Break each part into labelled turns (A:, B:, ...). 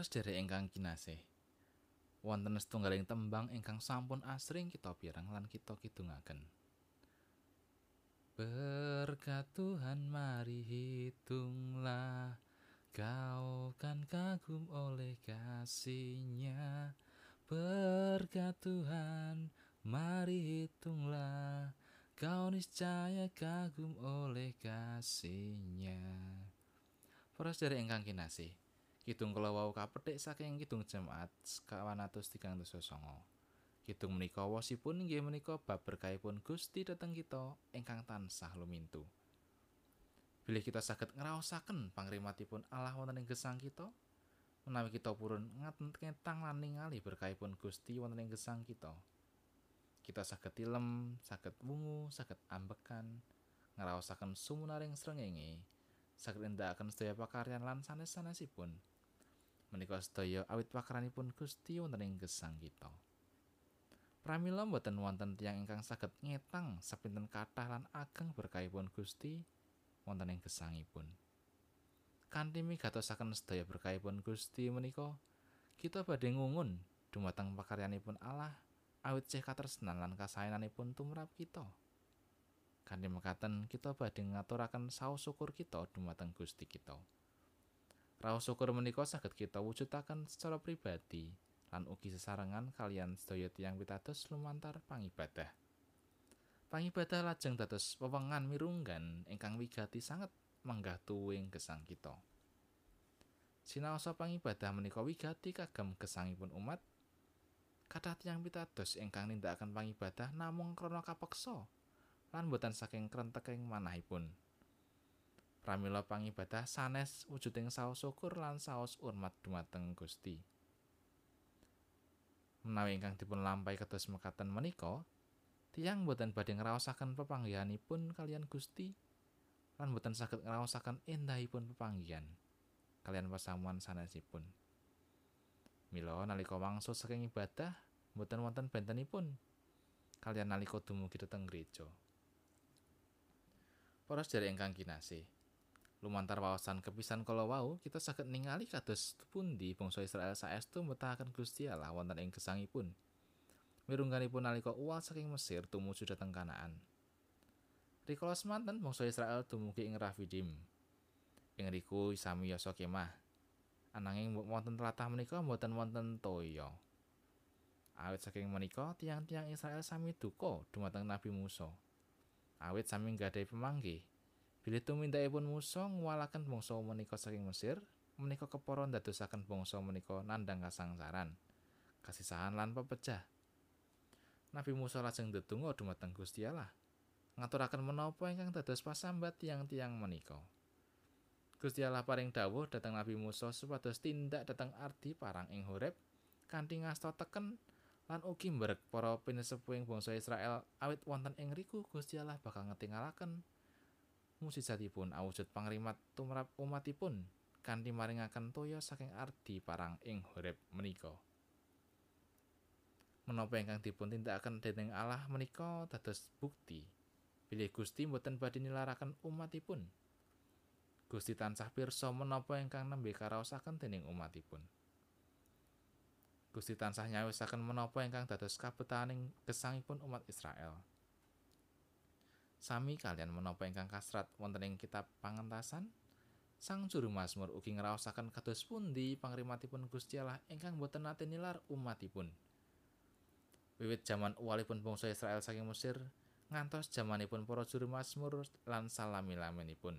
A: Para sedherek ingkang kinasih. Wonten setunggaling tembang ingkang sampun asring kita pirang lan kita kidungaken. Berkat Tuhan mari hitunglah Kau kan kagum oleh kasihnya Berkat Tuhan mari hitunglah Kau niscaya kagum oleh kasihnya Para sedherek ingkang kinasih Kidung kula wau kapetik saking kidung jemaat sekawan. Kidung menika wosipun inggih menika bab berkahipun Gusti dhateng kita ingkang tansah lumintu. Bilih kita saged ngraosaken pangrimatipun Allah wonten ing gesang kita, menawi kita purun ngateng lan ningali berkahipun Gusti wonten ing gesang kita. Kita saged tilem, saged wungu, saged ambekan, ngraosaken sumunaring srengenge, saged nindakaken sedaya pakaryan lan sanes-sanesipun. Menika sedaya awit pakaranipun Gusti wonten ing gesang kita. Pramila mboten wonten tiyang ingkang saged ngetang sepinten kathah lan ageng berkahipun Gusti wonten ing gesangipun. Kanthi migatosaken sedaya berkahipun Gusti menika, kita badhe ngungun dumateng pakaryanipun Allah awit ceh katresnan lan kasayananipun tumrap kita. Kanthi mekaten kita badhe ngaturaken saos syukur kita dumateng Gusti kita. Raos syukur menika saged kita wujudaken secara pribadi lan ugi sesarengan kalian sedaya tiyang pitados lumantar pangibadah. Pangibadah lajeng dados wewengan mirunggan ingkang wigati sanget menggah tuwing gesang kita. Sinaosa pangibadah menika wigati kagem gesangipun umat. Kathah tiyang pitados ingkang nindakaken pangibadah namung krana kapeksa lan boten saking krenteking manahipun. Pramila pangibadah sanes wujuding saos syukur lan saos urmat dumateng Gusti. Menawi ingkang dipun lampahi kados mekaten menika, tiyang boten badhe ngraosaken pepanggihanipun kalian Gusti lan boten saged ngraosaken endahipun pepanggihan kalian pasamuan sanesipun. Mila nalika wangsul saking ibadah boten wonten bentenipun kalian nalika dumugi dhateng gereja. Para sedherek ingkang kinasih, lumantar wawasan kepisan kala wau kita saged ningali kados pundi bangsa Israel saestu mbetahaken Gusti Allah wonten ing gesangipun. Mirungganipun nalika uwal saking Mesir tumuju dhateng Kanaan. Rikala semanten bangsa Israel dumugi ing Rafidim ing riku sami yasa kemah ananging wonten tlatah menika mboten wonten toya. Awit saking menika tiang-tiang Israel sami duka dumateng Nabi Musa. Awit sami nggadahi pemanggih Bilih tumindakipun Musa ngwalaken bangsa menika saking Mesir, menika kepara ndadosaken bangsa menika nandhang kasangsaran, kasisahan lan pepecah. Nabi Musa lajeng ndedonga dumateng Gusti Allah, ngaturaken menapa ingkang dados pasambat tiang-tiang menika. Gusti Allah paring dawuh dhateng Nabi Musa supados tindak dhateng ardi parang ing Horeb kanthi ngasta teken lan ugi mbrek para pinesepuing bangsa Israel awit wonten ing riku Gusti Allah bakal ngetingalaken musisatipun awujud pangrimat tumrap umatipun kanthi maringaken toya saking ardi parang ing Horeb menika. Menapa ingkang dipun tindakaken dening Allah menika dados bukti bilih Gusti mboten badhe nilaraken umatipun. Gusti tansah pirsa menapa ingkang nembe karaosaken dening umatipun. Gusti tansah nyawisaken menapa ingkang dados kabetaning gesangipun umat Israel. Sami kalian menapa ingkang kasrat wonten ing kitab pangentasan? Sang juru Mazmur ugi ngraosaken kados pundi pangrimatipun Gusti Allah ingkang boten nate nilar umatipun. Wiwit jaman uwalipun bangsa Israel saking Mesir ngantos jamanipun para juru Mazmur lan salami-laminipun.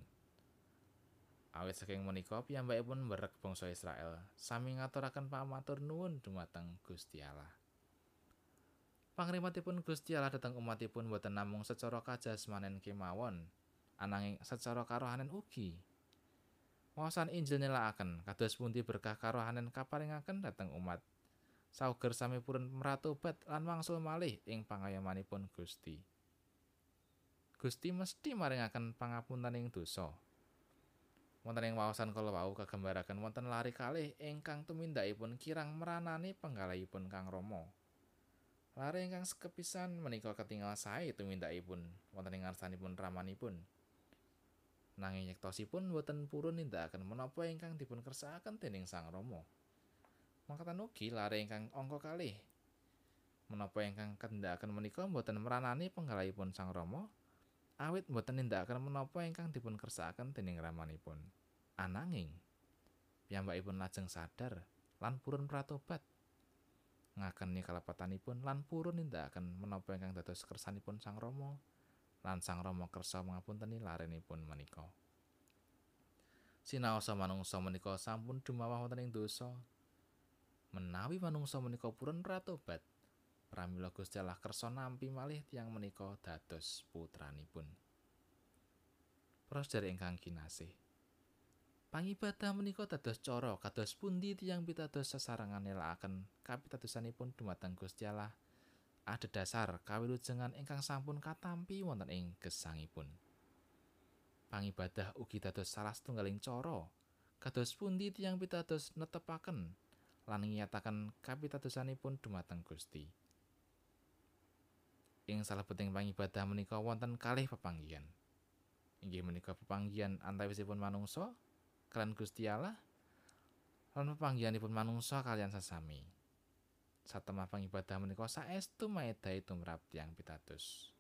A: Awit saking menika piyambakipun mberek bangsa Israel sami ngaturaken pamatur nuwun dumateng Gusti Allah. Pangrimatipun Gusti Allah dhateng umatipun boten namung secara kajasmanen kemawon, ananging secara karohanen ugi. Wawasan Injil nelakaken kados pundi berkah karohanen kaparingaken dhateng umat. Sauger sami purun meratobat lan wangsul malih ing pangayomanipun Gusti. Gusti mesti maringaken pangapunten ing dosa. Wonten ing wawasan kala wau kagembaraken wonten lari kalih ingkang tumindakipun kirang meranani penggalihipun Kang Rama. Lare ingkang sekepisan menika ketinggal sae tumindakipun wonten ing ngarsanipun ramanipun. Nanging nyektosipun boten purun nindakaken menapa ingkang dipun kersakaken dening Sang Rama. Mangkatan ugi lare ingkang angka kalih. Menapa ingkang kendhakaken menika boten meranani penggalihipun Sang Rama, awit boten nindakaken menapa ingkang dipun kersakaken dening ramanipun. Ananging piyambakipun lajeng sadar lan purun pratobat. Ngakeni kalepatanipun lan purun nindakaken menapa ingkang dados kersanipun Sang Rama lan Sang Rama kersa ngapunteni larenipun menika. Sinaosa manungsa menika sampun dumawah wonten ing dosa. Menawi manungsa menika purun pratobat, pramila Gusti Allah kersa nampi malih tiyang menika dados putranipun. Pros dari ingkang kinasih. Pangibadah menika dados cara kados pundi tiyang pitados sesarengan nelakaken kapitadosanipun dumateng Gusti Allah adhedhasar kawilujengan ingkang sampun katampi wonten ing gesangipun. Pangibadah ugi dados salah setunggaling cara kados pundi tiyang pitados netepaken lan nyataken kapitadosanipun dumateng Gusti. Ing salebeting pangibadah menika wonten kalih pepanggihan. Inggih menika pepanggihan antawisipun manungsa kalian Gusti Allah lan pepanggihanipun manungsa kalian sesami. Satemah pangibadah menika saestu maedhahi tumrap tiyang pitados.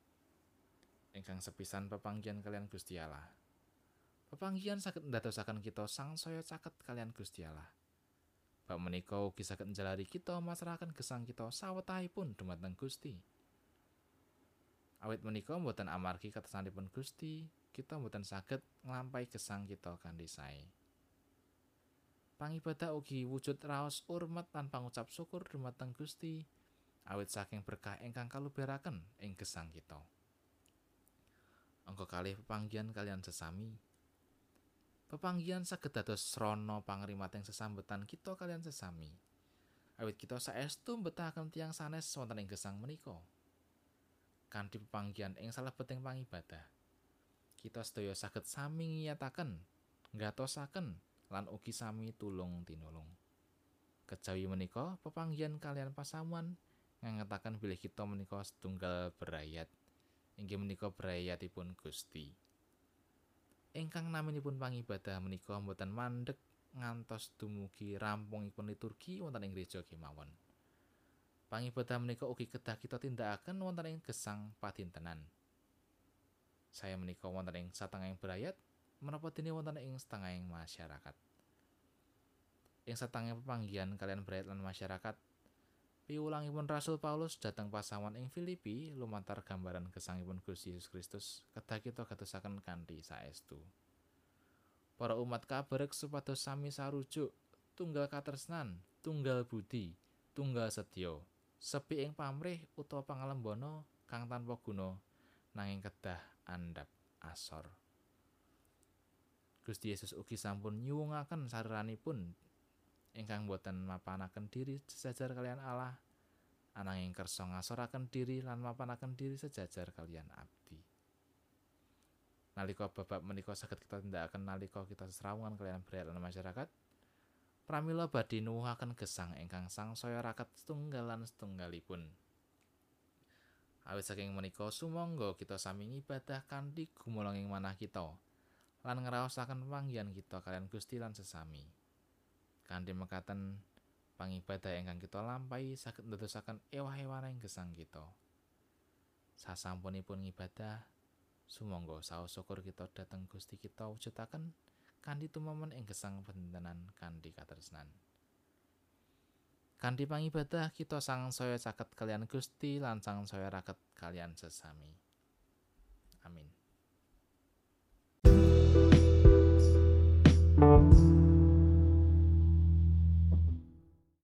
A: Ingkang sepisan pepanggihan kalian Gusti Allah. Pepanggihan saged ndadosaken kita sangsaya caket kalian Gusti Allah. Bab menika ugi saged njalari kita masrahaken gesang kita sawetahipun dumateng Gusti. Awit menika mboten amargi katesanipun Gusti, kita mboten saged nglampahi gesang kita kanthi sae. Pangibadah ugi wujud raos urmet lan pangucap syukur dumateng Gusti, awit saking berkah ingkang kaluberaken ing gesang kita. Angka kalih pepanggihan kalian sesami. Pepanggihan saged dados srana pangrimating sesambetan kita kalian sesami. Awit kita saestu mbetahaken tiyang sanes wonten ing gesang menika. Kanthi pepanggihan ing salebeting pangibadah, kita sedaya saged sami ngiyataken, nggatosaken lan ugi sami tulung tinulung. Kejawi menika pepanggihan kalian pasamuan ngangetaken bilih kita menika setunggal berayat. Inggih menika berayatipun Gusti. ingkang naminipun pangibadah menika mboten mandek ngantos dumugi rampungipun liturgi wonten ing gereja kemawon. Pangibadah menika ugi kedah kita tindakaken wonten ing gesang padintenan. Saya menika wonten ing satengahing berayat menapa wonten ing setengahing masyarakat. Ing satengahing pepanggihan kalian berayat lan masyarakat, piwulangipun Rasul Paulus dhateng pasawan ing Filipi lumantar gambaran gesangipun Gusti Yesus Kristus kedah kita gatosaken kanthi saestu. Para umat kabarek supados sami sarujuk, tunggal katresnan, tunggal budi, tunggal setya, sepi ing pamrih utawa pangalembono kang tanpa guna nanging kedah andhap asor. Gusti Yesus ugi sampun nyuwungaken sareranipun ingkang boten mapanaken diri sejajar kalian Allah ananging kersa ngasoraken diri lan mapanaken diri sejajar kalian abdi. Nalika babak menika saged kita tindakaken nalika kita sesrawungan kalian berat lan masyarakat pramila badhe nuwuhaken gesang ingkang sangsaya raket setunggalan setunggalipun. Awit saking menika sumangga kita sami ngibadah kanthi gumolonging manah kita lan ngraosaken panggihan kita kalian Gusti lan sesami kanthi mekaten pangibadah ingkang kita lampahi saged ndadosaken ewah-ewaning gesang kita. Sasampunipun ngibadah, sumangga saos syukur kita dhateng Gusti kita wujudaken kanthi tumomen ing gesang pendhenan kanthi katresnan. Kanthi pangibadah kita sangsaya caket kalian Gusti lan sangsaya raket kalian sesami. Amin.